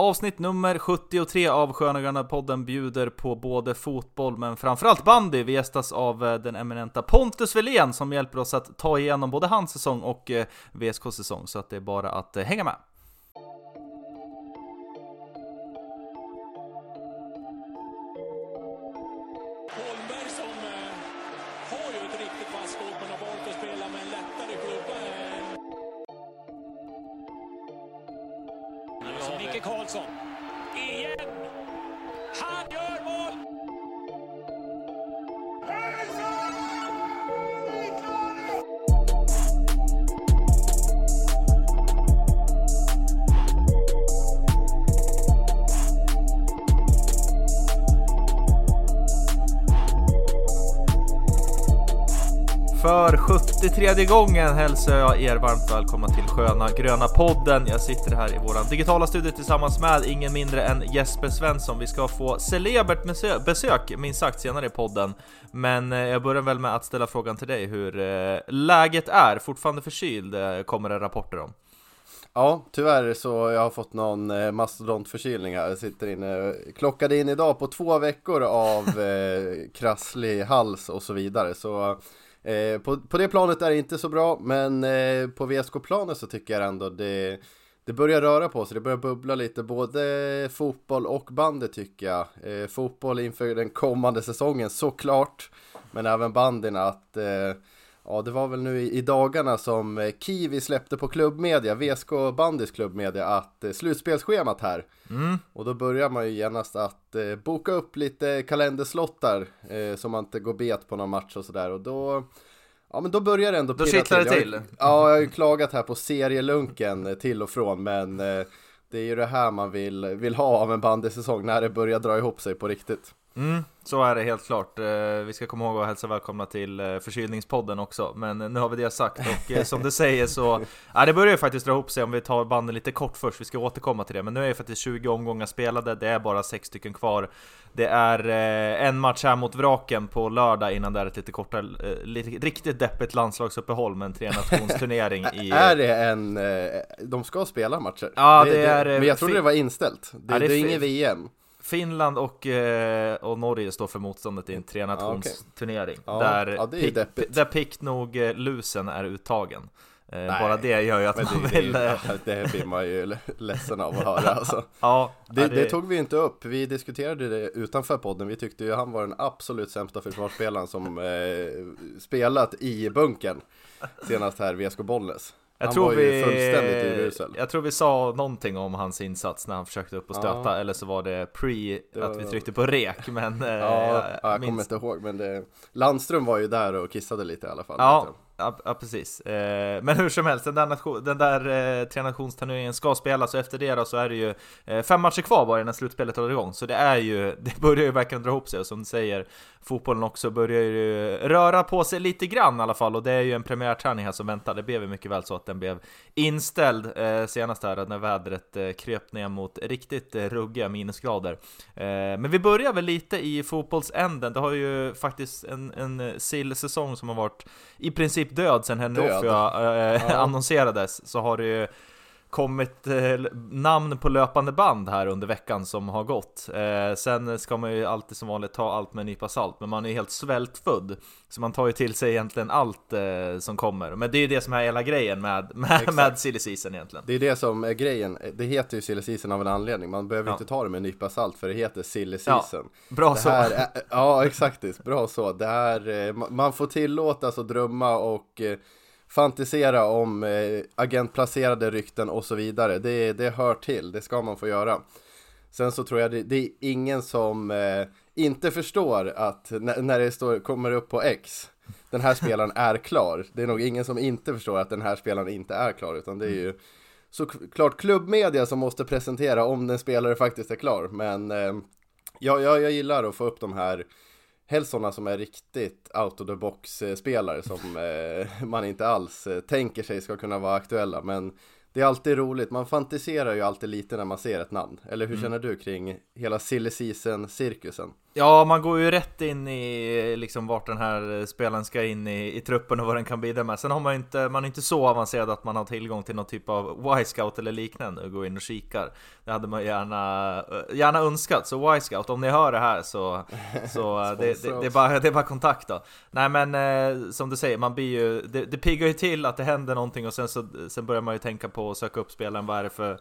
Avsnitt nummer 73 av Sköna Gröna podden bjuder på både fotboll men framförallt bandy. Vi gästas av eh, den eminenta Pontus Velén som hjälper oss att ta igenom både hans säsong och eh, VSK säsong. Så att det är bara att eh, hänga med. 73 gången hälsar jag er varmt välkomna till Sköna Gröna podden. Jag sitter här i våran digitala studio tillsammans med ingen mindre än Jesper Svensson. Vi ska få celebert besök minst sagt senare i podden. Men eh, jag börjar väl med att ställa frågan till dig hur eh, läget är. Fortfarande förkyld eh, kommer det rapporter om. Ja, tyvärr så jag har fått någon mastodontförkylning här. Jag sitter inne, klockade in idag på två veckor av eh, krasslig hals och så vidare. Så eh, på, på det planet är det inte så bra, men eh, på VSK-planet så tycker jag ändå det, det börjar röra på sig. Det börjar bubbla lite, både fotboll och bandy tycker jag. Eh, fotboll inför den kommande säsongen såklart, men även bandyn att eh, Ja, det var väl nu i, dagarna som eh, Kiwi släppte på klubbmedia, VSK Bandys klubbmedia, att eh, slutspelsschemat här. Och då börjar man ju genast att eh, boka upp lite kalenderslottar eh, så man inte går bet på någon match och sådär. Och då, ja men då börjar det ändå Då pirra kittlar det Jag har ju- till. Ja, jag har ju klagat här på serielunken till och från, men det är ju det här man vill, vill ha av en bandysäsong, när det börjar dra ihop sig på riktigt. Mm, så är det helt klart. Eh, Vi ska komma ihåg att hälsa välkomna till eh, Förkylningspodden också. Men nu har vi det sagt och eh, som du säger så... Ja, det börjar ju faktiskt dra ihop sig om vi tar banden lite kort först. Vi ska återkomma till det. Men nu är det faktiskt 20 omgångar spelade. Det är bara 6 stycken kvar. Det är en match här mot Vraken på lördag innan det är ett lite kortare, riktigt deppigt landslagsuppehåll med en trenationsturnering i... Är det en, de ska spela matcher? Ja, det är, eh, Men jag trodde det var inställt. Det, Ja, det det är är inget VM. Finland och, eh, och Norge står för motståndet i en trenationsturnering. Ja, där, ja, det är ju pick, deppigt. där pick nog eh, lusen är uttagen. Eh, Nej, bara det gör ju att man det, vill... det, det blir man ju ledsen av att höra alltså. ja, det, ja, det tog vi inte upp, vi diskuterade det utanför podden. Vi tyckte ju han var den absolut sämsta försvarsspelaren som eh, spelat i bunkern senast här, VSK Bollnäs. Jag Han tror var vi, ju fullständigt urusel. Jag tror vi sa någonting om hans insats när han försökte upp och stöta, Ja. eller så var det pre Det att vi var- tryckte på rek, men... eh, Ja, jag kommer minns- inte ihåg, men det, Landström var ju där och kissade lite i alla fall. Ja, ja, ja precis. Eh, men hur som helst, den där, nation, den där eh, trenationsturneringen ska spelas och efter det då så är det ju eh, fem matcher kvar bara innan slutspelet drar igång. Så det är ju, det börjar ju verkligen dra ihop sig och som du säger, fotbollen också börjar ju röra på sig lite grann i alla fall och det är ju en premiärträning här som väntar. Det blev ju mycket väl så att den blev inställd eh, senast här när vädret eh, kröp ner mot riktigt eh, ruggiga minusgrader. Men vi börjar väl lite i fotbollsänden. Det har ju faktiskt en, en sill-säsong som har varit i princip död sen Henry. Offia Ja. annonserades. Så har det ju kommit eh, namn på löpande band här under veckan som har gått. Eh, sen ska man ju alltid som vanligt ta allt med en nypa salt, men man är ju helt svältfödd. Så man tar ju till sig egentligen allt eh, som kommer. Men det är ju det som är hela grejen med, med, Exakt. med silly season egentligen. Det är det som är grejen. Det heter ju silly season av en anledning. Man behöver Ja. inte ta det med en nypa salt för det heter silly Ja, season. Bra det så. är, ja, exakt. Bra så. Det här, eh, ma- man får tillåtas att drömma och eh, fantisera om eh, agentplacerade rykten och så vidare. Det, det hör till, det ska man få göra. Sen så tror jag det, det är ingen som eh, inte förstår att när, när det står, kommer upp på X den här spelaren är klar. Det är nog ingen som inte förstår att den här spelaren inte är klar, utan det är ju såklart klubbmedia som måste presentera om den spelare faktiskt är klar. Men eh, jag, jag, jag gillar att få upp de här Helst sådana som är riktigt out of the box spelare som eh, man inte alls eh, tänker sig ska kunna vara aktuella men det är alltid roligt, man fantiserar ju alltid lite när man ser ett namn. Eller hur Mm. känner du kring hela silly season-cirkusen? Ja, man går ju rätt in i liksom vart den här spelaren ska in i, i truppen och vad den kan bidra med. Sen har man inte, man är inte så avancerad att man har tillgång till någon typ av Y-scout eller liknande och går in och kikar. Det hade man gärna, eh, gärna önskat. Så Y-scout, om ni hör det här så, så eh, det, det, det, är bara, det är bara kontakt då. Nej men eh, som du säger, man blir ju, det, det piggar ju till att det händer någonting och sen, så, sen börjar man ju tänka på att söka upp spelaren. Vad är det för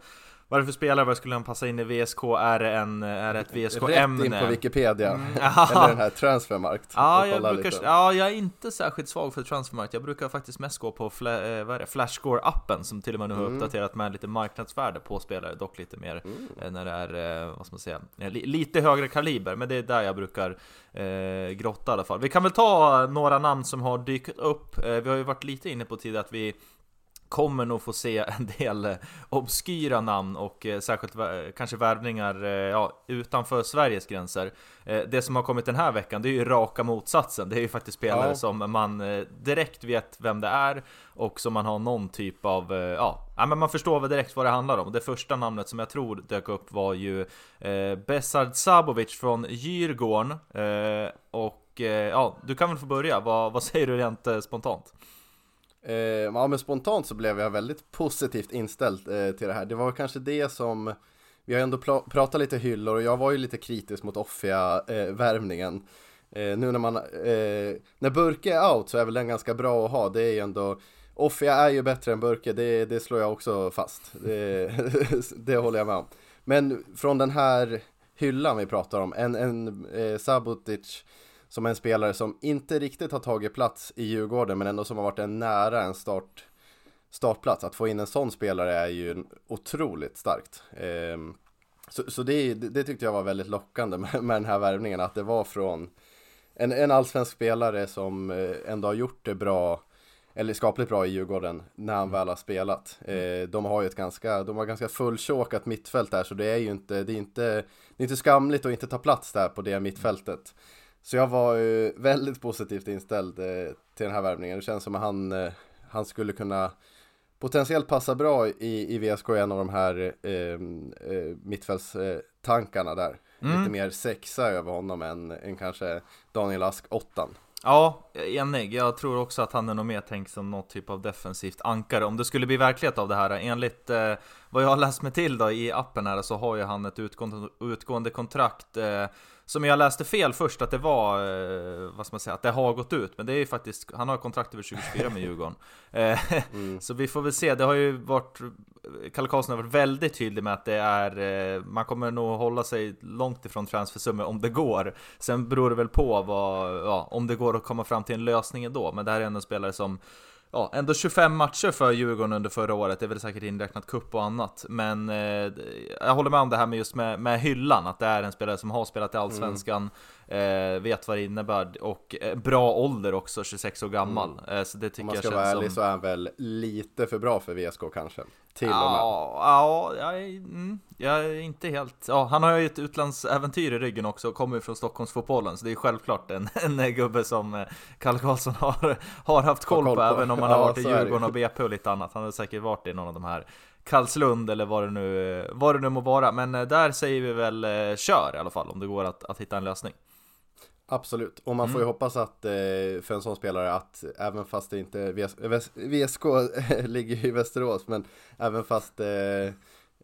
vad är det för spelare? Vad skulle han passa in i VSK? Är det, en, är det ett Rätt in VSK-ämne? på Wikipedia, Mm, eller den här Transfermarkt. Ja, jag brukar, lite. ja, jag är inte särskilt svag för transfermarkt. Jag brukar faktiskt mest gå på fla, eh? Flashscore-appen som till och med nu har Mm. uppdaterat med lite marknadsvärde på spelare, dock lite mer eh, när det är, eh, vad ska man säga, li, lite högre kaliber. Men det är där jag brukar eh, grotta i alla fall. Vi kan väl ta några namn som har dykt upp. Vi har ju varit lite inne på tidigare att vi kommer nog få se en del eh, obskyra namn och eh, särskilt kanske värvningar eh, ja, utanför Sveriges gränser. Det som har kommit den här veckan, det är ju raka motsatsen. Det är ju faktiskt spelare Ja. som man direkt vet vem det är och som man har någon typ av, ja, ja, men man förstår väl direkt vad det handlar om. Det första namnet som jag tror dök upp var ju eh, Besard Sabovic från Djurgården. Eh, och eh, ja, du kan väl få börja. Vad, vad säger du rent eh, spontant? Eh, ja men spontant så blev jag väldigt positivt inställd eh, till det här. Det var kanske det som Vi har ändå pratat lite hyllor och jag var ju lite kritisk mot Offia-värvningen. Eh, eh, Nu när man eh, När Burke är out så är väl den ganska bra att ha Det är ju ändå Offia är ju bättre än Burke, det, det slår jag också fast det, det håller jag med om Men från den här hyllan vi pratar om, en, en eh, Sabotic som en spelare som inte riktigt har tagit plats i Djurgården men ändå som har varit en nära en start, startplats. Att få in en sån spelare är ju otroligt starkt. Ehm, så så det, det tyckte jag var väldigt lockande med, med den här värvningen, att det var från en, en allsvensk spelare som eh, ändå har gjort det bra eller skapligt bra i Djurgården när han väl har spelat. Eh, de har ju ett ganska, de har ganska fulltjåkat mittfält där så det är ju inte, det är inte, det är inte skamligt att inte ta plats där på det mittfältet. Så jag var ju väldigt positivt inställd eh, till den här värvningen. Det känns som att han, eh, han skulle kunna potentiellt passa bra i, i VSK, en av de här eh, eh, mittfältstankarna där. Mm. Lite mer sexa över honom än, än kanske Daniel Ask åttan. Ja, enig. Jag tror också att han är nog mer tänkt som något typ av defensivt ankare. Om det skulle bli verklighet av det här, enligt eh, vad jag har läst mig till då i appen här, så har ju han ett utgående, utgående kontrakt eh, som jag läste fel först att det var, eh, vad ska man säga, att det har gått ut. Men det är ju faktiskt, han har kontrakt över 2024 med Djurgården. Eh, Så vi får väl se, det har ju varit, Kalle Karlsson har varit väldigt tydlig med att det är, eh, man kommer nog hålla sig långt ifrån transfersummor om det går. Sen beror det väl på vad, ja, om det går att komma fram till en lösning ändå. Men det här är ändå en spelare som Ja, ändå 25 matcher för Djurgården under förra året, det är väl säkert inräknat cup och annat. Men eh, jag håller med om det här med just med, med hyllan, att det är en spelare som har spelat i Allsvenskan, eh, vet vad det innebär och eh, bra ålder också, 26 år gammal. Eh, så det tycker Om man jag ska känns vara ärlig som... så är han väl lite för bra för VSK kanske. Till och med. Ja, ja jag, är, mm, jag är inte helt... Ja, han har ju ett utlandsäventyr i ryggen också och kommer från Stockholmsfotbollen Så det är självklart en, en gubbe som eh, Kalle Karlsson har, har haft koll, koll på, på. Även om han har Ja, varit i. Djurgården och BP och lite annat Han har säkert varit i någon av de här Karlslund eller vad det nu, vad det nu må vara Men eh, där säger vi väl eh, kör i alla fall om det går att, att hitta en lösning Absolut, och man får ju Mm. hoppas att eh, för en sån spelare att även fast det inte VS, VS, VSK ligger i Västerås men även fast eh,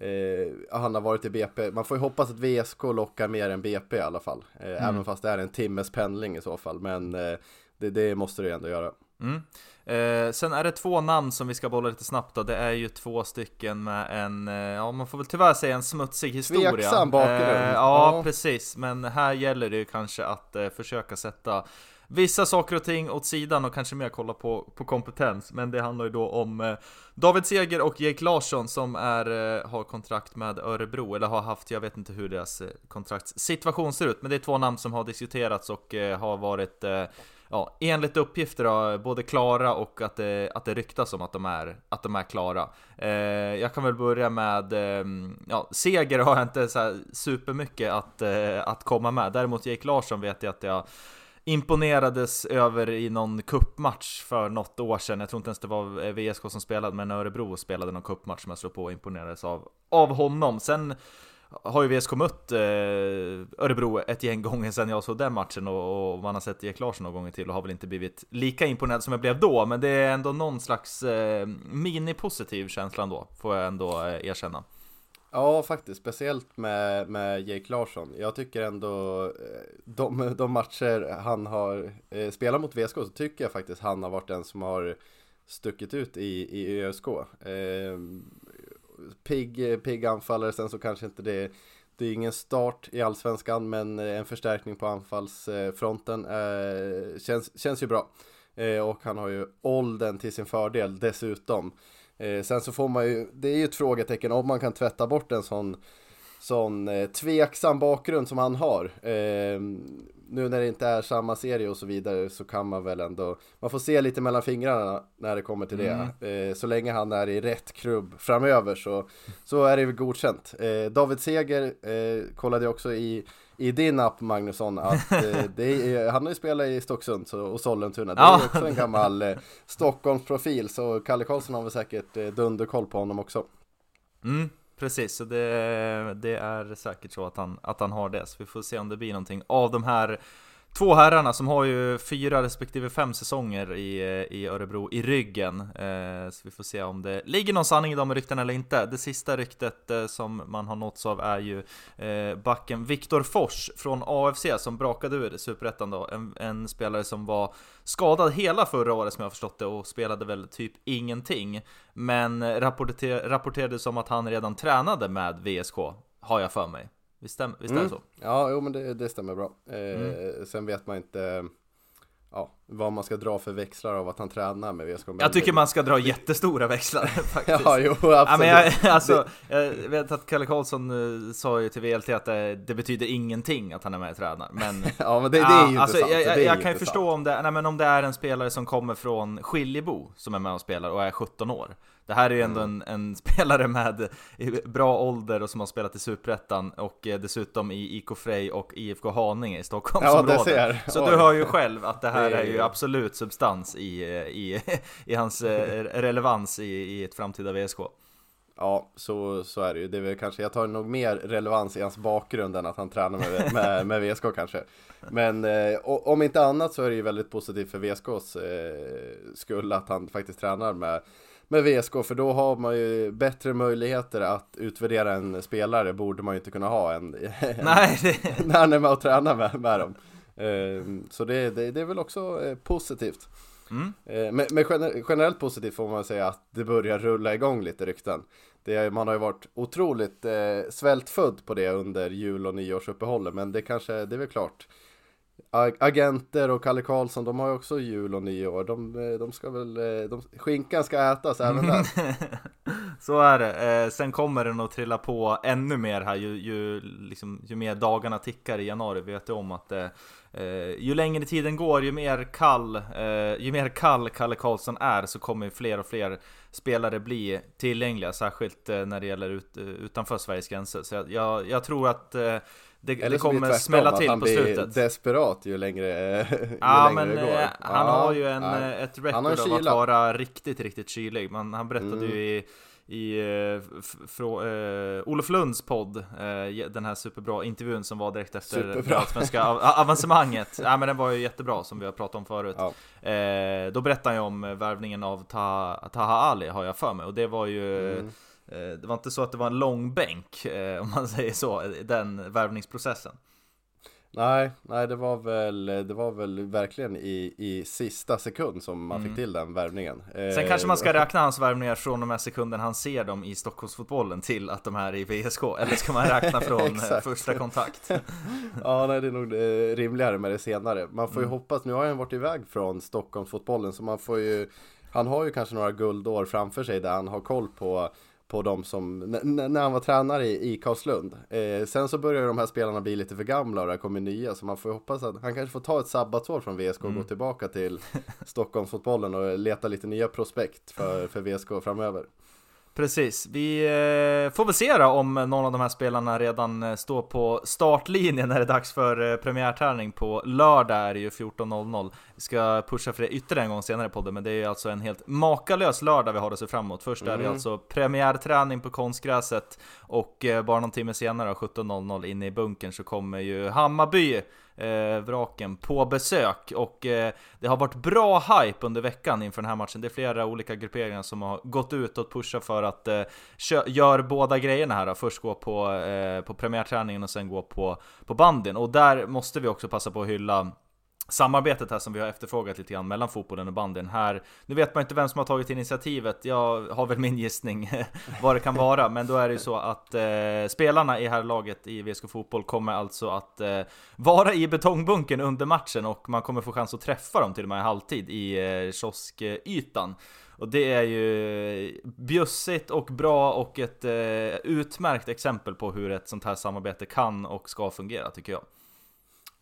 eh, han har varit i BP, man får ju hoppas att VSK lockar mer än BP i alla fall. Eh, Mm. Även fast det är en timmes pendling i så fall, men eh, det, det måste det ändå göra. Mm. Eh, sen är det två namn som vi ska bolla lite snabbt då. Det är ju två stycken med en, eh, ja man får väl tyvärr säga en smutsig historia. Tveksam bakgrund. Eh, ja, Ja. precis. Men här gäller det ju kanske att eh, försöka sätta vissa saker och ting åt sidan och kanske mer kolla på, på kompetens. Men det handlar ju då om eh, David Seger och Jake Larsson som är, eh, har kontrakt med Örebro, eller har haft, jag vet inte hur deras eh, kontraktssituation ser ut, men det är två namn som har diskuterats och eh, har varit eh, Ja, enligt uppgifter då, både klara och att det, att det ryktas om att de är, att de är klara. Eh, jag kan väl börja med, eh, ja, Seger har jag inte så här supermycket att, eh, att komma med. Däremot Jake Larsson vet jag att jag imponerades över i någon kuppmatch för något år sedan. Jag tror inte ens det var eh, VSK som spelade, men Örebro spelade någon kuppmatch som jag slog på och imponerades av, av honom. Sen har ju VSK mött eh, Örebro ett gäng gånger sedan jag såg den matchen och, och man har sett Jack Larsson några gånger till och har väl inte blivit lika imponerad som jag blev då, men det är ändå någon slags eh, mini-positiv känsla ändå, får jag ändå eh, erkänna. Ja, faktiskt. Speciellt med, med Jake Larsson. Jag tycker ändå eh, de, de matcher han har eh, spelat mot VSK så tycker jag faktiskt han har varit den som har stuckit ut i, i ÖSK. Eh, pigg, pigg anfallare, sen så kanske inte det det är ingen start i Allsvenskan men eh, en förstärkning på anfallsfronten eh, känns, känns ju bra. Eh, och han har ju åldern till sin fördel dessutom. Eh, sen så får man ju, det är ju ett frågetecken om man kan tvätta bort en sån, sån eh, tveksam bakgrund som han har. Eh, nu när det inte är samma serie och så vidare så kan man väl ändå, man får se lite mellan fingrarna när det kommer till det. Mm. Eh, så länge han är i rätt klubb framöver så, så är det väl godkänt. Eh, David Seger eh, kollade också i i din app Magnusson att eh, är, han har ju spelat i Stocksund och Sollentuna. Det är ja. också en gammal eh, Stockholmsprofil så Kalle Karlsson har väl säkert eh, dunderkoll på honom också. Mm, precis, så det, det, är säkert så att han, att han har det. Så vi får se om det blir någonting av de här Två herrarna som har ju fyra respektive fem säsonger i, eh, i Örebro i ryggen. Eh, så vi får se om det ligger någon sanning i de ryktena eller inte. Det sista ryktet eh, som man har nåtts av är ju eh, backen Viktor Fors från AFC som brakade ur Superettan då. En, en, spelare som var skadad hela förra året som jag har förstått det och spelade väl typ ingenting. Men rapporter, rapporterades som att han redan tränade med VSK, har jag för mig. Visst, stäm, visst mm. är det så? Ja, jo men det, det stämmer bra. Eh, mm. Sen vet man inte ja, vad man ska dra för växlar av att han tränar med VSK Jag tycker man ska dra jättestora växlar faktiskt Ja, jo absolut ja, men jag, alltså, jag vet att Kalle Karlsson uh, sa ju till VLT att det, det, betyder ingenting att han är med och tränar Men Ja men det, det är ju alltså, inte sant Jag, jag kan ju förstå om det, nej, men om det är en spelare som kommer från Skiljebo som är med och spelar och är 17 år det här är ju ändå mm. en, en, spelare med bra ålder och som har spelat i Superettan och eh, dessutom i IK Frej och IFK Haninge i Stockholmsområdet. Ja, Så du hör ju själv att det här det är... är ju absolut substans i, eh, i, i hans eh, relevans i, i ett framtida VSK. Ja, så, så är det ju. Det är väl kanske, jag tar nog mer relevans i hans bakgrund än att han tränar med, med, med VSK kanske. Men eh, om inte annat så är det ju väldigt positivt för VSKs eh, skull att han faktiskt tränar med med VSK för då har man ju bättre möjligheter att utvärdera en spelare borde man ju inte kunna ha än Nej, det... när han är med och tränar med, med dem. Ehm, så det, det, det är väl också eh, positivt. Mm. Ehm, men, men generellt positivt får man säga att det börjar rulla igång lite rykten. Det, man har ju varit otroligt eh, svältfödd på det under jul och nyårsuppehållet men det kanske, det är väl klart agenter och Kalle Karlsson, de har ju också jul och nyår. De, eh, de ska väl, eh, de, skinkan ska ätas även där. Så är det. Eh, sen kommer den att trilla på ännu mer här ju, ju, liksom, ju mer dagarna tickar i januari. Vi vet ju om att eh, eh ju längre tiden går, ju mer kall, eh, ju mer kall Kalle Karlsson är så kommer fler och fler spelare bli tillgängliga, särskilt eh, när det gäller ut, utanför Sveriges gränser. Så jag, jag, jag tror att det, det kommer smälla till på slutet. han blir desperat ju längre, ju ja, längre men, det går. Eh, han ja, har ju en, ja. Eh, ett record av att vara riktigt, riktigt kylig. Men han berättade mm. ju i i uh, frå, uh, Olof Lunds podd, uh, den här superbra intervjun som var direkt efter det allsvenska avancemanget. ja, men den var ju jättebra som vi har pratat om förut. Ja. då berättade han ju om värvningen av Taha, Taha Ali har jag för mig och det var ju mm Eh, det var inte så att det var en lång bänk, eh, om man säger så, den värvningsprocessen. Nej, nej det var väl, det var väl verkligen i, i sista sekund som man mm. fick till den värvningen. Sen eh, kanske man ska räkna hans värvningar från och med sekunden han ser dem i Stockholmsfotbollen till att de är i VSK, eller ska man räkna från första kontakt? ja, nej det är nog rimligare med det senare. Man får ju mm. hoppas, nu har han varit iväg från Stockholmsfotbollen så man får ju han har ju kanske några guldår framför sig där han har koll på på de som, när han var tränare i, i Karlslund. Eh, sen så börjar de här spelarna bli lite för gamla och det kommer nya så man får hoppas att han kanske får ta ett sabbatsår från VSK och mm. gå tillbaka till Stockholmsfotbollen och leta lite nya prospekt för, för VSK framöver. Precis, vi eh, får väl se då om någon av de här spelarna redan eh, står på startlinjen när det är dags för eh, premiärträning på lördag är det ju 14.00. Vi ska pusha för det ytterligare en gång senare på podden, men det är ju alltså en helt makalös lördag vi har att se fram emot. Först är det Mm. alltså premiärträning på konstgräset och bara någon timme senare, 17.00 inne i bunkern, så kommer ju Hammarby eh, vraken på besök och eh, det har varit bra hype under veckan inför den här matchen. Det är flera olika grupperingar som har gått ut och pushat för att eh, gör båda grejerna här. Då. Först gå på, eh, på premiärträningen och sen gå på, på bandyn. Och där måste vi också passa på att hylla samarbetet här som vi har efterfrågat lite grann mellan fotbollen och bandyn här. Nu vet man inte vem som har tagit initiativet, jag har väl min gissning vad det kan vara, men då är det ju så att eh, spelarna i här laget i VSK Fotboll kommer alltså att eh, vara i betongbunkern under matchen och man kommer få chans att träffa dem till och med i halvtid i eh, kioskytan. Och det är ju bjussigt och bra och ett eh, utmärkt exempel på hur ett sånt här samarbete kan och ska fungera tycker jag.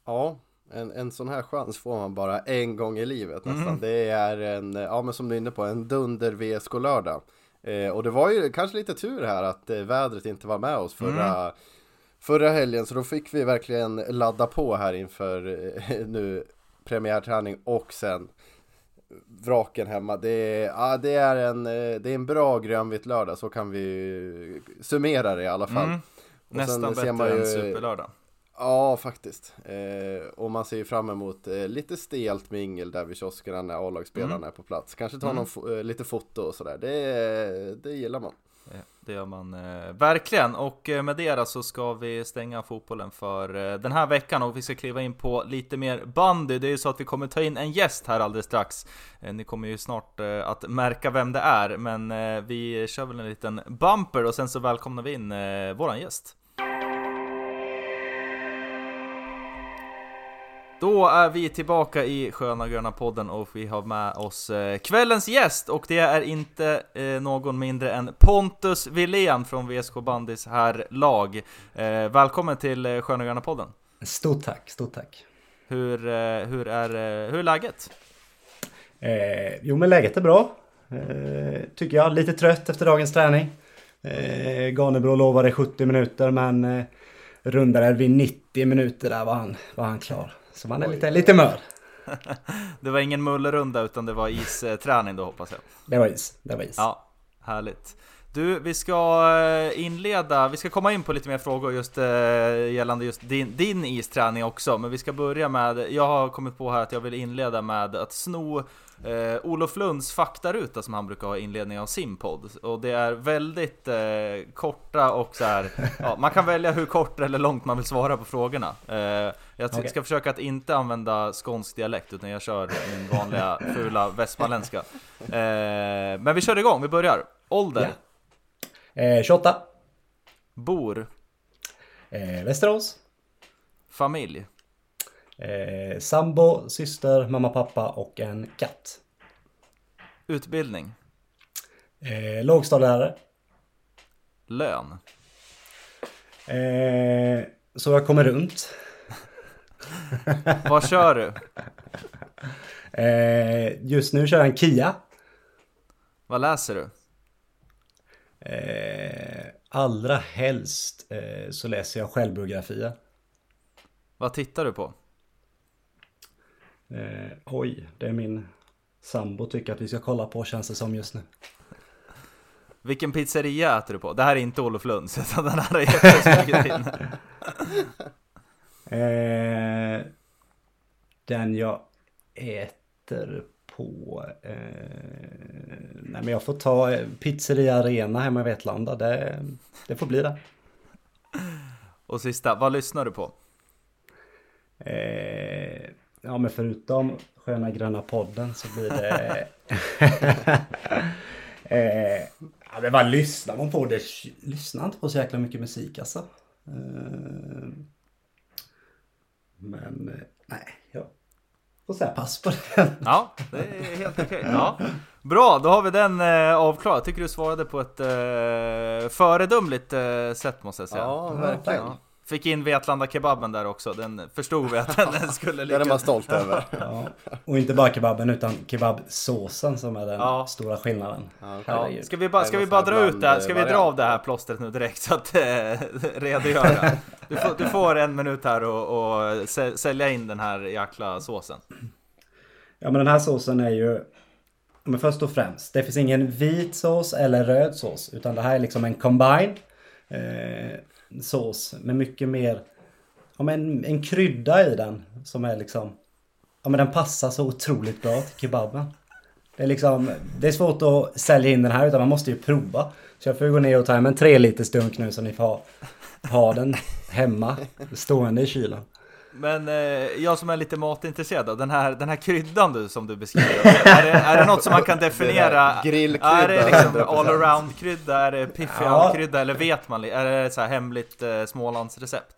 Ja, en, en sån här chans får man bara en gång i livet nästan. Mm. Det är en, ja men som du är inne på, en dunder VSK-lördag. Eh, och det var ju kanske lite tur här att eh, vädret inte var med oss förra, Mm. förra helgen. Så då fick vi verkligen ladda på här inför eh, nu premiärträning och sen vraken hemma. Det är, ja, det är, en, eh, det är en bra grönvitt lördag, så kan vi summera det i alla fall. Mm. Nästan bättre ju- än Superlördag. Ja, faktiskt. Eh, och man ser ju fram emot eh, lite stelt mingel där vid kioskerna när A-lagsspelarna Mm. är på plats. Kanske ta Mm. fo- eh, lite foto och sådär. Det, det gillar man. Det gör man eh, verkligen och eh, med det så ska vi stänga fotbollen för eh, den här veckan och vi ska kliva in på lite mer bandy. Det är ju så att vi kommer ta in en gäst här alldeles strax. Ni kommer ju snart att märka vem det är, men vi kör väl en liten bumper och sen så välkomnar vi in våran gäst. Då är vi tillbaka i Sköna Gröna podden och vi har med oss eh, kvällens gäst och det är inte eh, någon mindre än Pontus Wilén från VSK Bandys här lag. Eh, välkommen till Sköna Gröna podden. Stort tack, stort tack. Hur, hur, är, hur är läget? Eh, jo men läget är bra. Eh, tycker jag. Lite trött efter dagens träning. Eh, Ganebro lovade 70 minuter men eh, rundade vid 90 minuter där var han, var han klar. Så man är lite, lite mör. Det var ingen mullerunda utan det var isträning då hoppas jag. Det var is. Det var is. Ja, härligt. Du, vi ska eh, inleda, vi ska komma in på lite mer frågor just eh, gällande just din, din isträning också, men vi ska börja med, jag har kommit på här att jag vill inleda med att sno eh, Olof Lunds faktaruta som han brukar ha i inledning av sin podd. Och det är väldigt eh, korta och så här, ja, man kan välja hur kort eller långt man vill svara på frågorna. Eh, jag ska Okej. försöka att inte använda skånsk dialekt utan jag kör min vanliga fula västmanländska. Eh, men vi kör igång, vi börjar. Ålder, Eh, 28. bor, Eh, Västerås. familj, Eh, sambo, syster, mamma, pappa och en katt. utbildning, Eh, lågstadielärare. lön, Eh, så jag kommer runt. vad kör du? Eh, just nu kör jag en Kia. Vad läser du? Eh, allra helst eh, så läser jag självbiografier. Vad tittar du på? Eh, oj, det är min sambo tycker att vi ska kolla på känns det som just nu. Vilken pizzeria äter du på? Det här är inte Olof Lunds, utan den här är jättesmugit in. Eh, den jag äter på... Eh, nej men jag får ta eh, Pizzeria Arena hemma i Vetlanda. Det, det får bli det. Och sista, vad lyssnar du på? Eh, ja men förutom Sköna Gröna Podden så blir det... eh, ja men vad lyssnar man på? Det lyssnar inte på så jäkla mycket musik alltså. Eh, men eh, nej, får säga pass på den. Ja, det är helt okej. Ja. Bra, då har vi den eh, avklarad. Jag tycker du svarade på ett eh, föredömligt eh, sätt måste jag säga. Ja, verkligen. Ja. Fick in Vetlanda kebaben där också, den förstod vi att den skulle ligga... Den är man stolt över. Ja. Och inte bara kebaben utan kebabsåsen som är den Ja. stora skillnaden. Ja, ska vi bara, ska vi bara dra ut det här? Ska vi dra av det här plåstret nu direkt så att eh, redogöra? Du får, du får en minut här och, och sä- sälja in den här jäkla såsen. Ja men den här såsen är ju men först och främst, det finns ingen vit sås eller röd sås utan det här är liksom en combined eh, sås med mycket mer, ja men en krydda i den som är liksom, ja men den passar så otroligt bra till kebaben. Det är liksom, det är svårt att sälja in den här utan man måste ju prova. Så jag får gå ner och ta hem en tre liters dunk nu så ni får ha, ha den hemma stående i kylen. Men eh, jag som är lite matintresserad då, den här, den här kryddan du som du beskriver, är det, är det något som man kan definiera? grillkrydda, Är det liksom 100%. all around krydda, är det piffig Ja. krydda eller vet man? Är det så här hemligt eh, Smålandsrecept?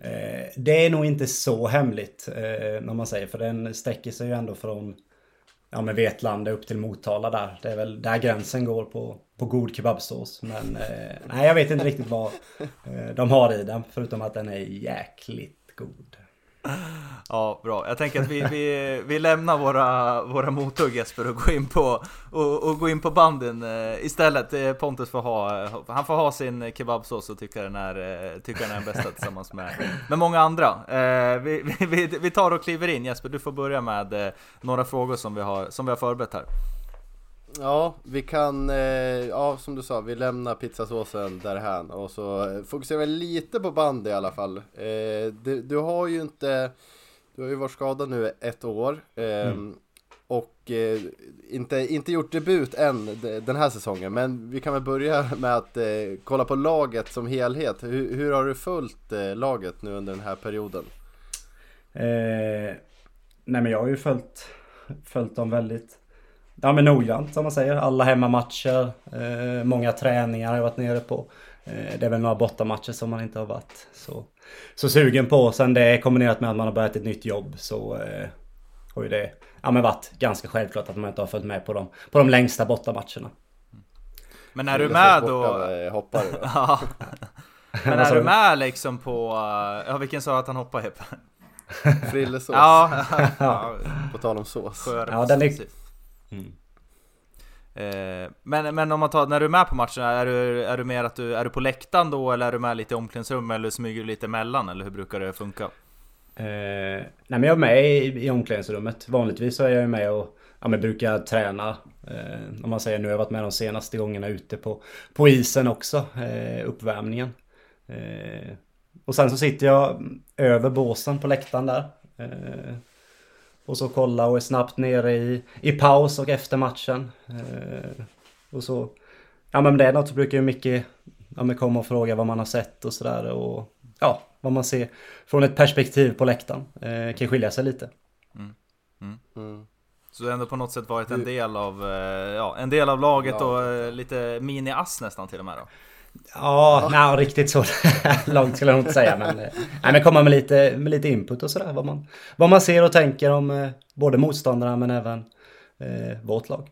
Eh, det är nog inte så hemligt eh, när man säger för den sträcker sig ju ändå från ja, men Vetlanda upp till Motala där. Det är väl där gränsen går på, på god kebabsås. Men eh, nej, jag vet inte riktigt vad eh, de har i den förutom att den är jäkligt god. Ja, bra. Jag tänker att vi, vi, vi lämnar våra, våra mothugg Jesper och går in på, och, och går in på banden eh, istället. Eh, Pontus får ha, han får ha sin kebabsås och tycka den är, eh, tycka den är den bästa tillsammans med, med många andra. Vi, vi- vi, tar och kliver in Jesper, du får börja med några frågor som vi har, som vi har förberett här. Ja, vi kan, eh, ja som du sa, vi lämnar pizzasåsen därhän och så eh, fokuserar vi lite på band i alla fall. Eh, du, du har ju inte, du har ju varit skadad nu ett år eh, och eh, inte, inte gjort debut än de- den här säsongen. Men vi kan väl börja med att kolla på laget som helhet. Hur, hur har du följt laget nu under den här perioden? Eh, nej men jag har ju följt, följt dem väldigt ja, men noggrant som man säger. Alla hemmamatcher, eh, många träningar har jag varit nere på. Eh, det är väl några bortamatcher som man inte har varit så, så sugen på. Sen det kombinerat med att man har börjat ett nytt jobb så eh, har ju det ja, men varit ganska självklart att man inte har följt med på de, på de längsta bortamatcherna. Men är du med då? eh, Hoppare då? Ja. Men är du du? med liksom på, eh, ja vilken sa att han hoppade Heppe? Frillesås, Ja, ja, på tal om sås. Ja, den är- precis. Mm. Eh, Men, men om man tar, när du är med på matcherna, är du, är du mer att du, är du på läktaren då eller är du med lite i omklädningsrum eller smyger du lite emellan eller hur brukar det funka? Eh, nej men jag är med i, i omklädningsrummet. Vanligtvis så är jag med och ja, men brukar träna. Eh, om man säger nu har jag varit med de senaste gångerna ute på, på isen också. Eh, uppvärmningen. Eh, och sen så sitter jag över båsen på läktaren där. Och så kolla och är snabbt nere i, i paus och efter matchen. Eh, och så... Ja men det är något så brukar ju mycket ja, men komma och fråga vad man har sett och sådär. Och ja, vad man ser från ett perspektiv på läktaren. Eh, kan skilja sig lite. Mm. Så det har ändå på något sätt varit en Du- del av, eh, ja, en del av laget Ja. och eh, lite mini-ass nästan till och med då? Ja, nej, riktigt så långt skulle jag inte säga. Men, eh, nej, men komma med lite, med lite input och sådär. Vad man, vad man ser och tänker om eh, både motståndarna men även eh, vårt lag.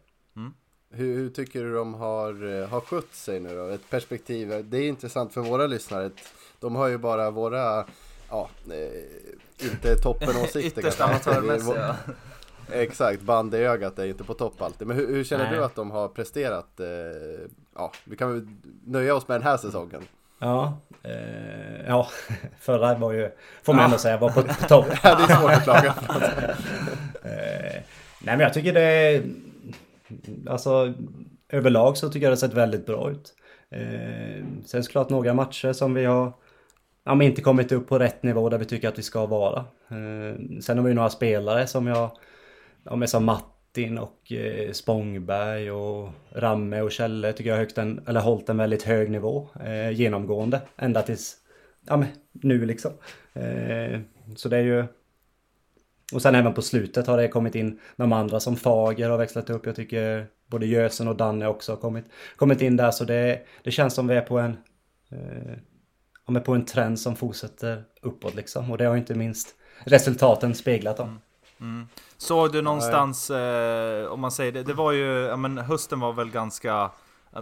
Hur, hur tycker du de har, eh, har skött sig nu då? Ett perspektiv, det är intressant för våra lyssnare. De har ju bara våra, ja, eh, inte toppenåsikter Ytterst kanske. amatörmässiga. Exakt, band i ögat är inte på topp alltid. Men hur, hur känner Nej. du att de har presterat? Ja, vi kan väl nöja oss med den här säsongen. Ja, eh, ja förra var ju, får man ändå säga, var på, på topp. Ja, det är svårt att klaga. Eh, nej men jag tycker det Alltså överlag så tycker jag det sett väldigt bra ut. Eh, sen såklart några matcher som vi har ja, inte kommit upp på rätt nivå där vi tycker att vi ska vara. Eh, sen har vi några spelare som jag ja, men som Martin och eh, Spångberg och Ramme och Kjelle tycker jag har högt en, eller hållit en väldigt hög nivå eh, genomgående ända tills ja, men nu liksom. Eh, så det är ju och sen även på slutet har det kommit in de andra som Fager har växlat upp. Jag tycker både Gösen och Danne också har kommit, kommit in där. Så det, det känns som vi är på en, eh, ja, men på en trend som fortsätter uppåt liksom. Och det har ju inte minst resultaten speglat om. Mm. Såg du någonstans, eh, om man säger det, det var ju, ja men hösten var väl ganska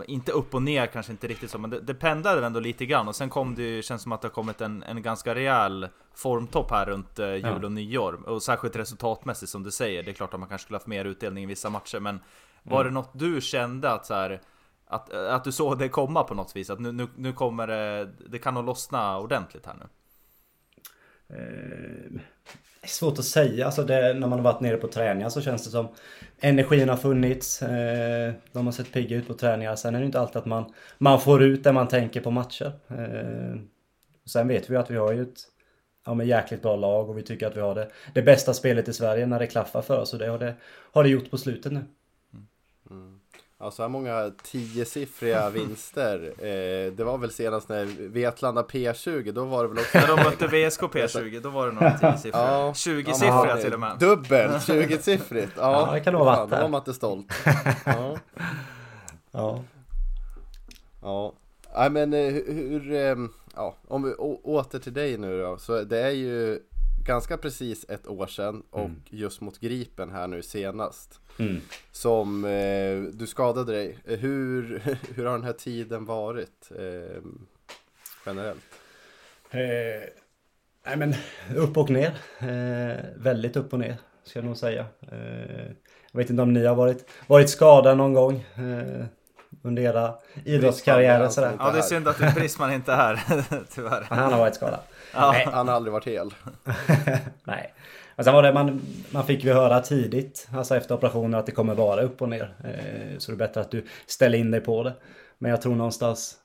inte upp och ner kanske inte riktigt så, men det, det pendlade ändå lite grann och sen kom det ju, känns som att det har kommit en, en ganska rejäl formtopp här runt eh, jul och nyår. Och särskilt resultatmässigt som du säger, det är klart att man kanske skulle haft mer utdelning i vissa matcher, men var Mm. det något du kände att så här, att, att du såg det komma på något vis? Att nu, nu, nu kommer det, det kan nog lossna ordentligt här nu? Eh, är svårt att säga. Alltså det, när man har varit nere på träningar så känns det som energin har funnits. Eh, de har sett pigga ut på träningar. Sen är det inte alltid att man, man får ut det man tänker på matcher. Eh, sen vet vi ju att vi har ju ett ja, men jäkligt bra lag och vi tycker att vi har det, det bästa spelet i Sverige när det klaffar för oss. Och det har det, har det gjort på slutet nu. Ja, så här många tiosiffriga vinster. Eh, det var väl senast när Vetlanda P20, då var det väl också... När de mötte VSK P20, då var det några 10-siffriga. Ja. 20-siffriga Ja, till och med. Dubbelt, 20-siffrigt. Ja, Ja, det kan nog varit Då var man inte stolt. Ja, Ja. ja. Nej men eh, hur, hur, ehm, ja, om vi åter till dig nu då. Så det är ju ganska precis ett år sedan och just mot Gripen här nu senast. Mm. Som eh, du skadade dig. Eh, Hur, hur har den här tiden varit eh, generellt? Eh, nej men upp och ner. Eh, väldigt upp och ner ska jag nog säga. Eh, jag vet inte om ni har varit, varit skadade någon gång eh, under era idrottskarriärer sådär. Ja, det är synd att Brisman inte är här, tyvärr. Han har varit skadad. Nej, Han har aldrig varit hel. nej. Men sen var det man, man fick ju höra tidigt, alltså efter operationen, att det kommer vara upp och ner. Eh, så det är bättre att du ställer in dig på det. Men jag tror någonstans,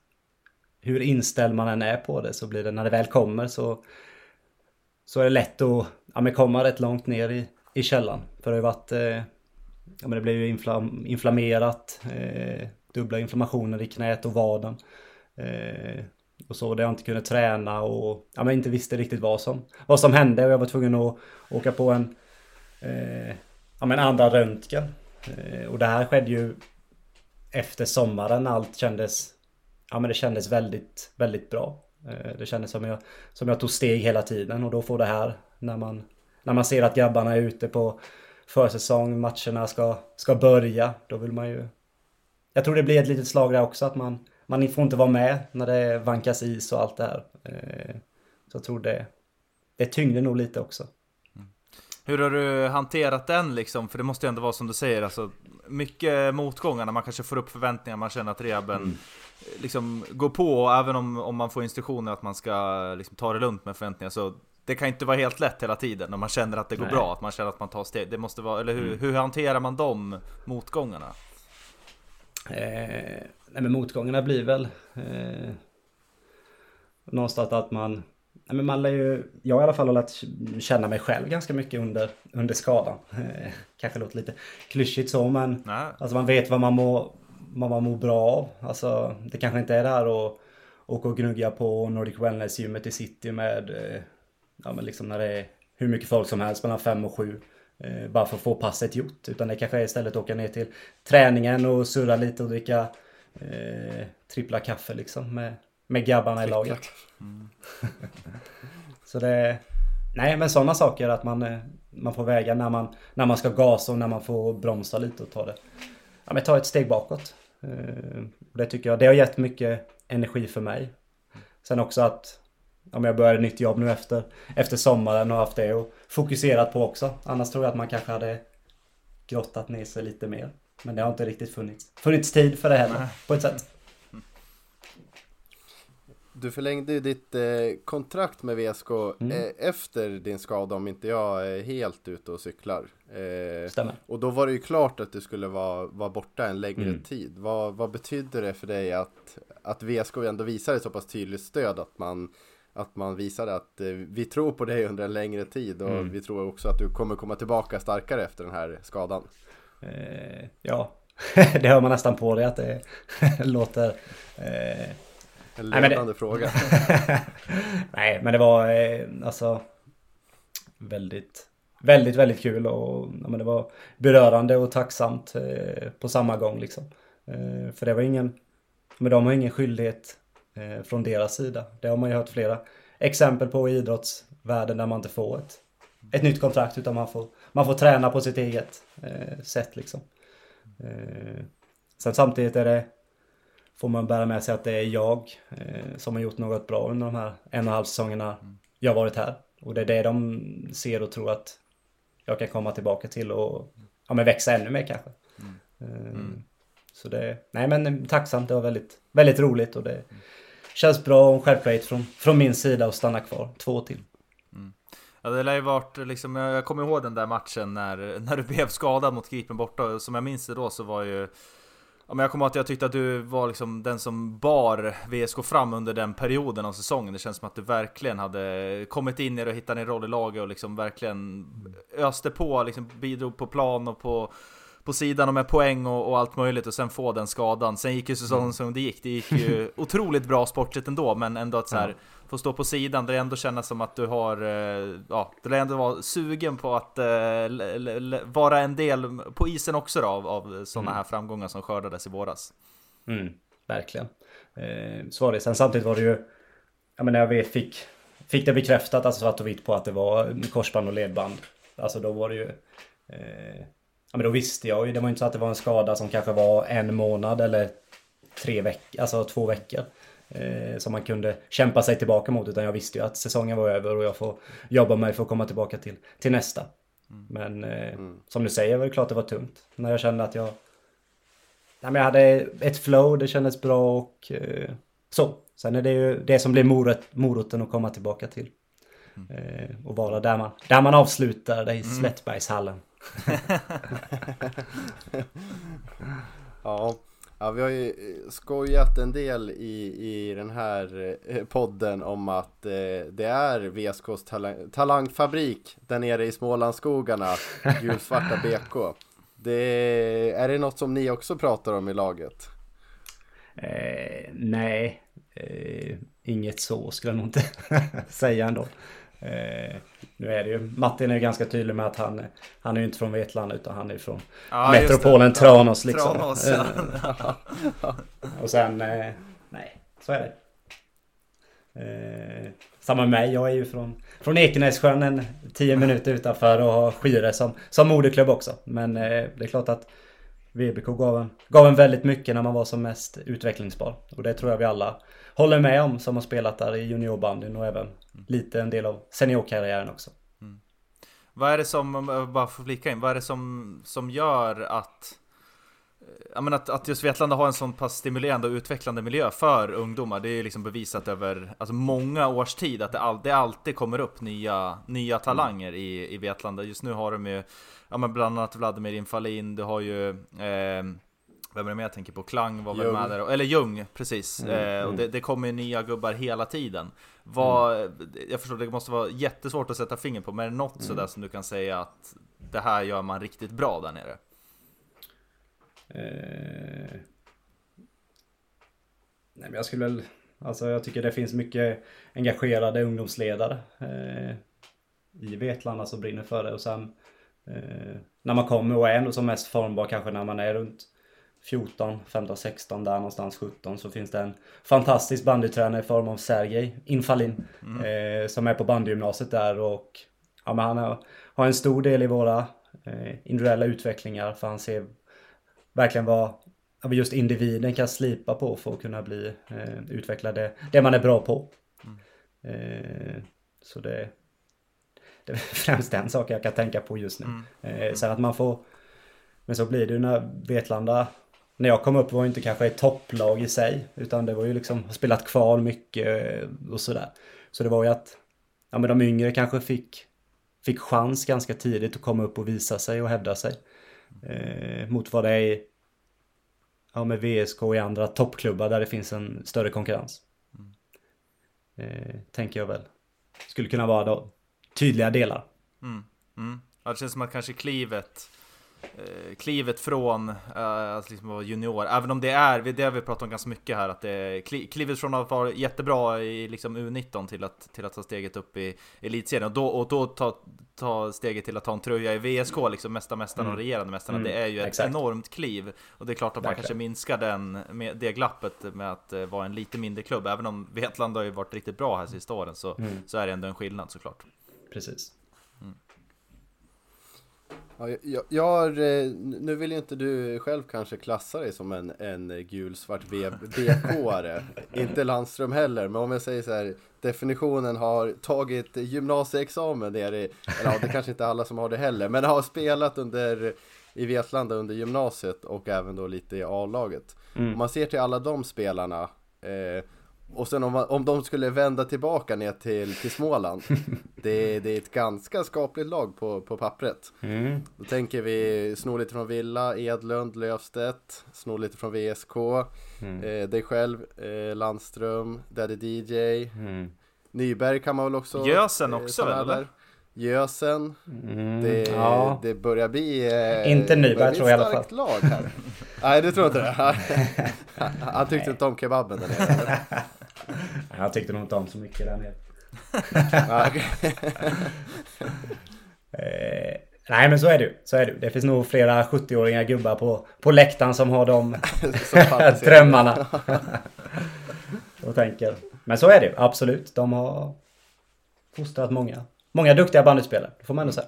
hur inställd man än är på det så blir det, när det väl kommer så, så är det lätt att ja, komma rätt långt ner i, i källan. För det har ju varit, eh, ja men det blev ju inflam, inflammerat, eh, dubbla inflammationer i knät och vaden. Eh, och så, där jag inte kunde träna och ja, men inte visste riktigt vad som, vad som hände och jag var tvungen att åka på en eh, ja, men andra röntgen. Eh, och det här skedde ju efter sommaren när allt kändes Ja men det kändes väldigt, väldigt bra. Eh, Det kändes som jag, som jag tog steg hela tiden och då får det här när man, när man ser att grabbarna är ute på försäsong, matcherna ska, ska börja. Då vill man ju... Jag tror det blir ett litet slag där också att man, man får inte vara med när det vankas is och allt det här. Eh, Så jag tror det, det tyngde nog lite också. Hur har du hanterat den liksom? För det måste ju ändå vara som du säger, alltså mycket motgångar när man kanske får upp förväntningar, man känner att rehaben liksom går på, även om, om man får instruktioner att man ska liksom, ta det lugnt med förväntningar så det kan inte vara helt lätt hela tiden när man känner att det går Nej. bra, att man känner att man tar steg. Det måste vara, eller hur, hur hanterar man de motgångarna? Eh, nej men motgångarna blir väl eh, någonstans att man, nej men man lär ju, jag har i alla fall lärt känna mig själv ganska mycket under, under skadan. Eh, kanske låter lite klyschigt så men Nej. alltså man vet vad man mår, vad man mår bra av. Alltså det kanske inte är det här att åka och gnugga på Nordic Wellness gymmet i city med, eh, ja men liksom när det är hur mycket folk som helst mellan fem och sju. Eh, bara för att få passet gjort. Utan det kanske är istället att åka ner till träningen och surra lite och dricka eh, trippla kaffe liksom med, med grabbarna i laget. Så det... Nej men sådana saker att man, eh, man får väga när man, när man ska gasa och när man får bromsa lite och ta det. Ja men ta ett steg bakåt. Eh, Det tycker jag, det har gett mycket energi för mig. Sen också att om jag börjar ett nytt jobb nu efter, efter sommaren och haft det och fokuserat på också. Annars tror jag att man kanske hade grottat ner sig lite mer. Men det har inte riktigt funnits, funnits tid för det heller på ett sätt. Du förlängde ju ditt eh, kontrakt med VSK Mm. eh, efter din skada om inte jag är helt ute och cyklar. Eh, Stämmer. och då var det ju klart att du skulle vara, vara borta en längre Mm. tid. Vad, vad betydde det för dig att, att VSK ändå visade så pass tydligt stöd att man, att man visade att eh, vi tror på dig under en längre tid och Mm. vi tror också att du kommer komma tillbaka starkare efter den här skadan. Eh, ja, det hör man nästan på det att det låter... Eh, En Nej, men det- ledande fråga. Nej, men det var eh, alltså väldigt, väldigt, väldigt kul och ja, men det var berörande och tacksamt eh, på samma gång liksom. Eh, för det var ingen, men de har ingen skyldighet eh, från deras sida. Det har man ju hört flera exempel på i idrottsvärlden där man inte får ett, ett nytt kontrakt utan man får, man får träna på sitt eget eh, sätt liksom. Eh, sen samtidigt är det får man bära med sig att det är jag eh, som har gjort något bra under de här en och en halv säsongerna jag har varit här. Och det är det de ser och tror att jag kan komma tillbaka till och ja, men växa ännu mer kanske. Eh, Så det, nej men tacksamt, det var väldigt, väldigt roligt och det känns bra och självklart från, från min sida att stanna kvar två till. Ja det lär ju varit liksom, jag kommer ihåg den där matchen när, när du blev skadad mot Gripen borta. Som jag minns det då så var ju Ja, men jag kommer ihåg att jag tyckte att du var liksom den som bar VSK fram under den perioden av säsongen. Det känns som att du verkligen hade kommit in i det och hittat din roll i laget och liksom verkligen öste på, liksom bidrog på plan och på, på sidan och med poäng och, och allt möjligt och sen få den skadan. Sen gick ju säsongen som det gick. Det gick ju otroligt bra sportligt ändå, men ändå att så här, få stå på sidan, det ändå kännas som att du har, eh, ja, du lär ändå vara sugen på att eh, vara en del på isen också då, av, av sådana här framgångar som skördades i våras. Mm, verkligen. Eh, så var det. Sen samtidigt var det ju, ja men när jag fick, fick det bekräftat, alltså svart och vitt på att det var korsband och ledband. Alltså då var det ju, eh, ja men då visste jag ju, det var ju inte så att det var en skada som kanske var en månad eller tre veckor, alltså två veckor. Eh, som man kunde kämpa sig tillbaka mot, utan jag visste ju att säsongen var över och jag får jobba mig för att komma tillbaka till, till nästa. Men eh, som du säger var det klart det var tungt. När jag kände att jag Nej, men jag hade ett flow, det kändes bra och eh, så. Sen är det ju det som blir morot, moroten att komma tillbaka till. Eh, och vara där man, där man avslutar, det i Slättbergshallen. Ja, ja vi har ju eh, skojat en del i, i den här eh, podden om att eh, det är VSKs talang, talangfabrik där nere i Smålandsskogarna, gulsvarta BK. Det, är det något som ni också pratar om i laget? Eh, nej, eh, inget så skulle jag nog inte säga ändå. Eh, nu är det ju, Martin är ju ganska tydlig med att han, han är ju inte från Vetlanda utan han är ju från Ja, metropolen. Tranås liksom. Tranås, ja. Och sen, eh, nej, så är det. Eh, samma med mig, jag är ju från, från Ekenässjön en 10 minuter utanför och har Skire som, som moderklubb också. Men eh, det är klart att VBK gav en, gav en väldigt mycket när man var som mest utvecklingsbar. Och det tror jag vi alla håller med om som har spelat där i juniorbandyn och även lite en del av seniorkarriären också. Vad är det som, bara får flika in, vad är det som, som gör att Ja men att, att just Vetlanda har en sån pass stimulerande och utvecklande miljö för ungdomar Det är ju liksom bevisat över alltså många års tid att det, all, det alltid kommer upp nya, nya talanger i, i Vetlanda Just nu har de ju Ja men bland annat Vladimir Infalin, du har ju eh, vem är det mer jag tänker på? Klang var väl med där, eller Ljung, precis. eh, och det, det kommer ju nya gubbar hela tiden. Vad, Jag förstår, det måste vara jättesvårt att sätta finger på, men är det något sådär som du kan säga att det här gör man riktigt bra där nere? Eh... Nej men jag skulle väl... Alltså jag tycker det finns mycket engagerade ungdomsledare eh, i Vetlanda som brinner för det. Och sen eh, när man kommer och är ändå som mest formbar kanske när man är runt 14, 15, 16 där någonstans 17 så finns det en fantastisk bandytränare i form av Sergej Infalin eh, som är på bandygymnasiet där och ja, men han har, har en stor del i våra eh, individuella utvecklingar för han ser verkligen vad just individen kan slipa på för att kunna bli eh, utveckla det, det man är bra på. Eh, så det, det är främst den saken jag kan tänka på just nu. Eh, sen att man får men så blir det ju när Vetlanda när jag kom upp var ju inte kanske ett topplag i sig utan det var ju liksom spelat kval mycket eh, och sådär. Så det var ju att ja, men de yngre kanske fick, fick chans ganska tidigt att komma upp och visa sig och hävda sig. Eh, mot vad det är i, ja, med VSK och i andra toppklubbar där det finns en större konkurrens. Eh, tänker jag väl. Skulle kunna vara då tydliga delar. Mm. Mm. Ja, det känns som att kanske klivet eh, Klivet från eh, att liksom vara junior, även om det är, det har vi pratat om ganska mycket här, att det klivet från att vara jättebra i liksom U19 till att, till att ta steget upp i elitserien och då, och då ta, ta steget till att ta en tröja i VSK, liksom mesta mästarna och regerande mästarna, Mm. det är ju ett Exakt. enormt kliv. Och det är klart att man Verkligen. kanske minskar den, med det glappet med att eh, vara en lite mindre klubb, även om Vetlanda har ju varit riktigt bra här sista åren så, Mm. så är det ändå en skillnad såklart. Precis. Ja, jag, jag eh, nu vill ju inte du själv kanske klassa dig som en, en gulsvart BK-are. inte Landström heller, men om jag säger så här, definitionen har tagit gymnasieexamen ner i, eller ja, det kanske inte alla som har det heller, men har spelat under i Vetlanda under gymnasiet och även då lite i A-laget. Mm. Om man ser till alla de spelarna eh, och sen om, om de skulle vända tillbaka ner till, till Småland det, det är ett ganska skapligt lag på, på pappret mm. Då tänker vi sno lite från Villa, Edlund, Löfstedt Sno lite från VSK mm. eh, Dig själv, eh, Landström, Daddy DJ mm. Nyberg kan man väl också Gösen eh, också väl eller? Gösen mm, det, ja. det börjar bli eh, Inte Nyberg tror jag i alla fall lag här. Nej du tror inte det? Han tyckte inte om kebaben där nere Jag tyckte nog inte om så mycket där nere eh, nej men så är det. Så är det. det finns nog flera 70-åriga gubbar på, på läktaren som har de drömmarna. och tänker. Men så är det. Absolut. De har fostrat många. Många duktiga bandyspelare. Det får man ändå säga.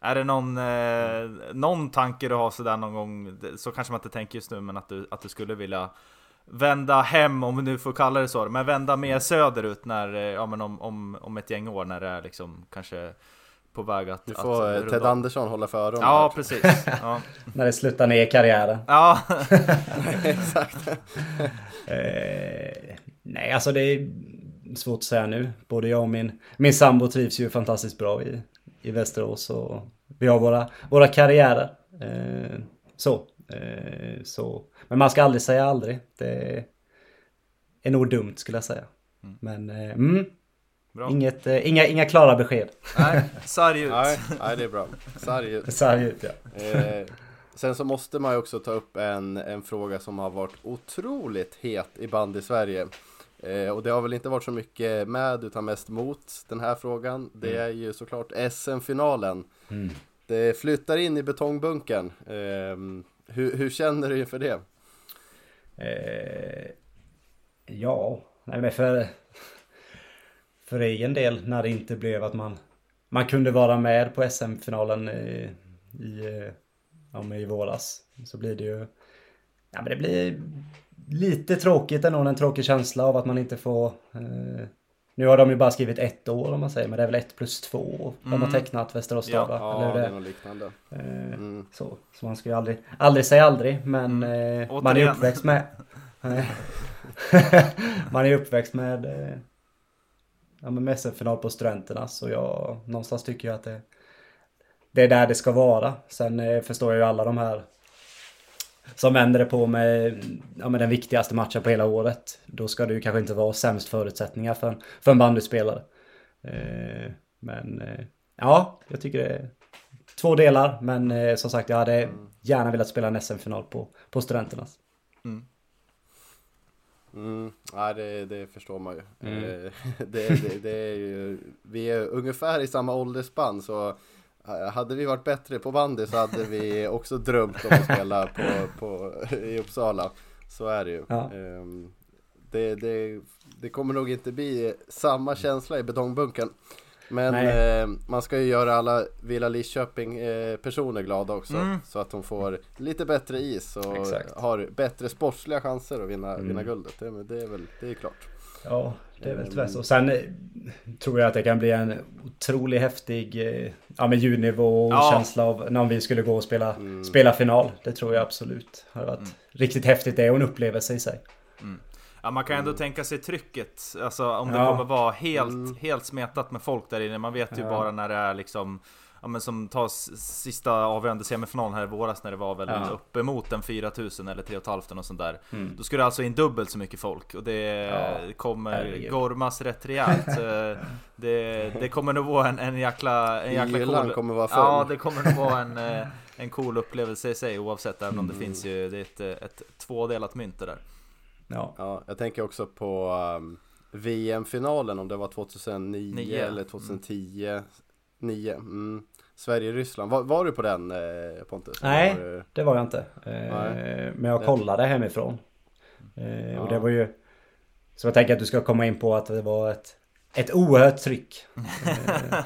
Är det någon, eh, någon tanke du har sådär någon gång, så kanske man inte tänker just nu, men att du, att du skulle vilja vända hem, om vi nu får kalla det så, men vända mer söderut när, eh, ja men om, om, om ett gäng år när det är liksom kanske på väg att... Du får att, Ted Andersson hålla för öronen. Ja, precis. Ja. när det slutar ner karriären. Ja, exakt. eh, nej, alltså det är svårt att säga nu. Både jag och min, min sambo trivs ju fantastiskt bra i, i Västerås och vi har våra, våra karriärer. Eh, så. Eh, så. Men man ska aldrig säga aldrig. Det är nog dumt skulle jag säga. Mm. Men eh, mm, Inget, eh, inga, inga klara besked. Nej, sarg ut. nej, nej, det är bra. Sarg ut. Sarg ut ja. Eh, sen så måste man ju också ta upp en, en fråga som har varit otroligt het i band i Sverige. Eh, och det har väl inte varit så mycket med utan mest mot den här frågan. Det mm. är ju såklart SM-finalen. Mm. Det flyttar in i betongbunkern. Eh, hur, hur, känner du inför det? Eh, ja, nej men för, för egen del när det inte blev att man, man kunde vara med på SM-finalen i, i, ja, i våras. Så blir det ju, ja men det blir lite tråkigt ändå, en tråkig känsla av att man inte får eh, nu har de ju bara skrivit ett år om man säger, men det är väl ett plus två de har mm. tecknat Västerås ja, ja, eller det är något liknande. Eh, mm. så, så man ska ju aldrig, aldrig säga aldrig, men mm. eh, man är uppväxt med... man är uppväxt med... Eh, ja men med final på Studenterna, så jag någonstans tycker jag att det... Det är där det ska vara. Sen eh, förstår jag ju alla de här som vänder det på med, ja, med den viktigaste matchen på hela året. Då ska det ju kanske inte vara sämst förutsättningar för en, för en bandyspelare. Eh, men eh, ja, jag tycker det är två delar. Men eh, som sagt, jag hade gärna velat spela en SM-final på, på Studenternas. Mm. Mm, ja, det, det förstår man ju. Mm. Eh, det, det, det, är ju. Vi är ungefär i samma åldersspann så hade vi varit bättre på bandy så hade vi också drömt om att spela på, på, i Uppsala. Så är det ju. Ja. Ehm, det, det, det, kommer nog inte bli samma känsla i betongbunkern. Men eh, man ska ju göra alla Villa Lidköping eh, personer glada också. Mm. Så att de får lite bättre is och Exakt. har bättre sportsliga chanser att vinna, mm. vinna guldet. Det, det, är väl det är klart. Ja, det är väl tyvärr så. Sen eh, tror jag att det kan bli en otroligt häftig eh, ja, med ljudnivå och ja. känsla av när vi skulle gå och spela, mm. spela final. Det tror jag absolut. Det har varit mm. riktigt häftigt det och en upplevelse i sig. Mm. Ja, man kan ändå mm. tänka sig trycket. Alltså om det ja. kommer vara helt, mm. helt smetat med folk där inne. Man vet ju ja. bara när det är liksom ja, men som tar sista avgörande semifinalen här i våras när det var väl ja. uppemot en 4000 eller 3500 och sånt där. Mm. Då skulle det alltså in dubbelt så mycket folk och det ja. kommer Herregud. gormas rätt rejält. det, det kommer nog vara en, en jäkla, en jäkla cool... kommer vara full. Ja, det kommer nog vara en, eh, en cool upplevelse i sig oavsett, även om det mm. finns ju, det är ett, ett tvådelat mynt det där. Ja. ja, jag tänker också på um, VM-finalen om det var 2009 Nio. eller 2010. Mm. 9. Mm. Sverige-Ryssland. Var, var, du på den eh, Pontus? Nej, var det var jag inte. Eh, men jag kollade hemifrån. Eh, ja. Och det var ju... Så jag tänker att du ska komma in på att det var ett, ett oerhört tryck.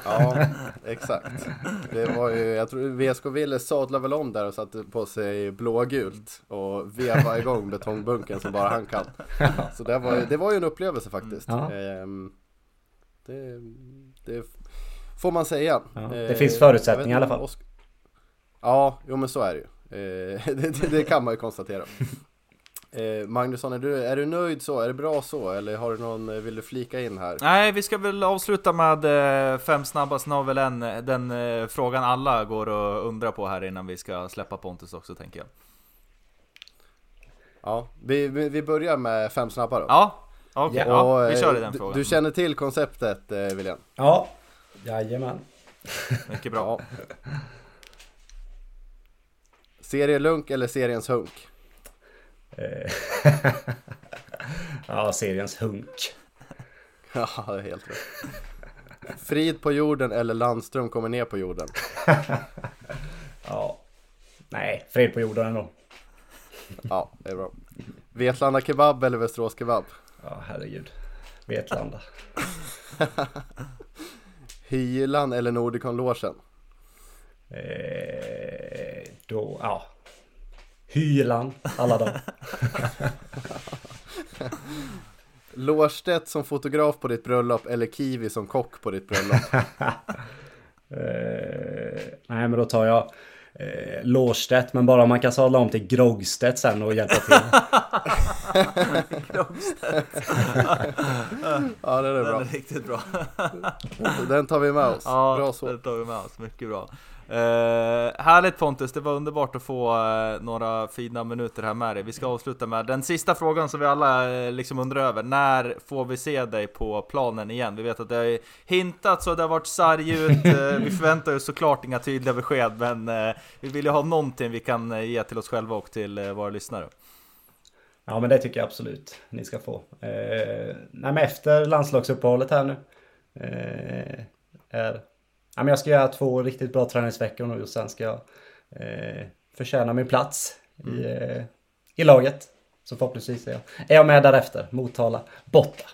Ja, exakt. Det var ju, jag tror VSK Ville sadlade väl om där och satte på sig blågult och veva igång betongbunken som bara han kan. Så det var, ju- det var ju en upplevelse faktiskt. Ja. Ehm, Det, det får man säga. Ja, det Eh, finns förutsättningar i alla fall. Osk- Ja, jo men så är det ju. Eh, det, det, det kan man ju konstatera. Eh, Magnusson, är du, är du nöjd så? Är det bra så? Eller har du någon, eh, vill du flika in här? Nej, vi ska väl avsluta med eh, fem snabbast har väl en, den eh, frågan alla går och undrar på här innan vi ska släppa Pontus också tänker jag. Ja, vi, vi, börjar med fem snabba då. Ja, okej, Ja. ja, vi eh, kör i den du, frågan. Du känner till konceptet eh, William? Ja, jajamän. Mycket bra. Ja. Serielunk eller seriens hunk? Eh, ja, seriens hunk. Ja, det är helt rätt. Frid på jorden eller Landström kommer ner på jorden? Ja. Nej, fred på jorden ändå. Ja, det är bra. Vetlanda kebab eller Västerås kebab? Ja, herregud. Vetlanda. Hylan eller Nordicon-logen? Eh, då, ja. Hylan, alla de. Lårstedt som fotograf på ditt bröllop eller Kiwi som kock på ditt bröllop? Eh, nej, men då tar jag eh, Lårstedt, men bara om man kan sadla om till Grogstedt sen och hjälpa till. Ja, det är Den bra. är riktigt bra. Den tar vi med oss. Ja, Bra så. det tar vi med oss. Mycket bra. Eh, härligt Pontus, det var underbart att få eh, några fina minuter här med dig. Vi ska avsluta med den sista frågan som vi alla eh, liksom undrar över. När får vi se dig på planen igen? Vi vet att det har hintats och det har varit sarg ut. Eh, vi förväntar oss såklart inga tydliga besked, men eh, vi vill ju ha någonting vi kan eh, ge till oss själva och till våra lyssnare. Ja, men det tycker jag absolut ni ska få. Eh, nej, efter landslagsuppehållet här nu. Eh, är, ja, men jag ska göra två riktigt bra träningsveckor nu och sen ska jag eh, förtjäna min plats i, eh, i laget. Så förhoppningsvis är jag, är jag med därefter. Motala borta.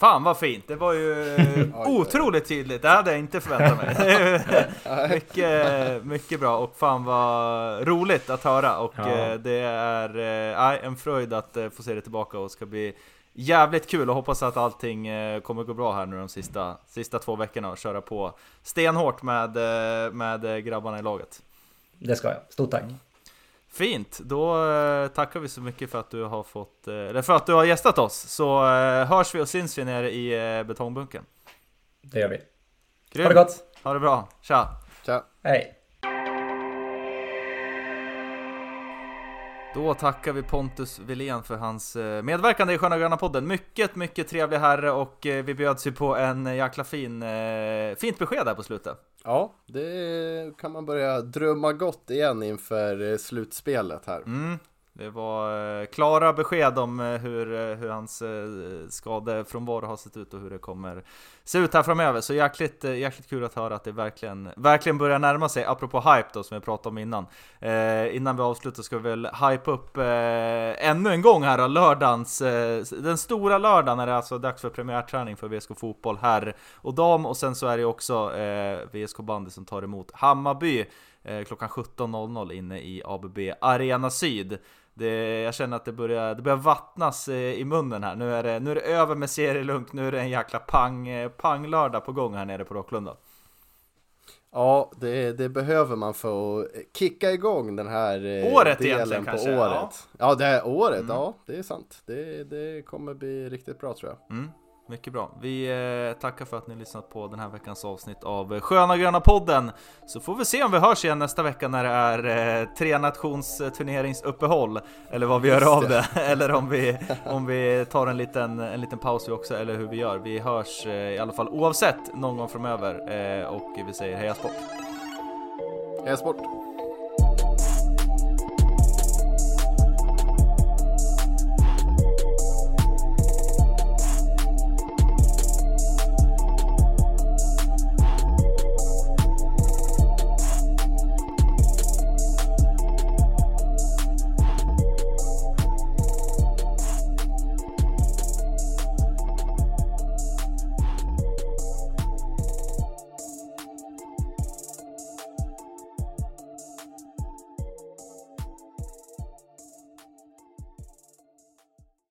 Fan vad fint, det var ju eh, otroligt tydligt, det hade jag inte förväntat mig. mycket, mycket bra och fan vad roligt att höra och Ja. eh, det är nej, en fröjd att få se det tillbaka och ska bli jävligt kul och hoppas att allting kommer gå bra här nu de sista, sista två veckorna och köra på stenhårt med, med grabbarna i laget. Det ska jag. Stort tack. Fint, då eh, tackar vi så mycket för att du har fått, eh, eller för att du har gästat oss. Så eh, hörs vi och syns vi nere i eh, betongbunken. Det gör vi. Grymt. Ha det gott. Ha det bra, tja! Tja. Hej. Då tackar vi Pontus Wilén för hans eh, medverkande i Sköna Gröna podden. Mycket, mycket trevlig herre och eh, vi bjöds ju på en jäkla fin, eh, fint besked där på slutet. Ja, det kan man börja drömma gott igen inför slutspelet här. Mm. Det var klara besked om hur, hur hans skadefrånvaro har sett ut och hur det kommer se ut här framöver. Så jäkligt, eh, jäkligt kul att höra att det verkligen, verkligen börjar närma sig, apropå hype då som vi pratade om innan. Eh, innan vi avslutar ska vi väl hype upp eh, ännu en gång här då, lördagens, eh, den stora lördagen är det alltså dags för premiärträning för VSK Fotboll herr och dam och sen så är det också eh, VSK Bandy som tar emot Hammarby eh, klockan 17.00 inne i ABB Arena Syd. Det, jag känner att det börjar, det börjar vattnas eh, i munnen här. Nu är, det, nu är det över med serielunk, nu är det en jäkla pang, eh, panglördag på gång här nere på Rocklunda. Ja, det, det behöver man för att kicka igång den här eh, Året delen på kanske, året. Ja. det är året, ja det är sant. Det, det kommer bli riktigt bra tror jag. Mm, mycket bra. Vi eh, tackar för att ni lyssnat på den här veckans avsnitt av Sköna Gröna Podden. Så får vi se om vi hörs igen nästa vecka när det är eh, tre nations eh, turneringsuppehåll. Eller vad vi gör av det. eller om vi, om vi tar en liten, en liten paus vi också, eller hur vi gör. Vi hörs eh, i alla fall oavsett någon gång framöver. Eh, och vi säger heja sport! Heja sport!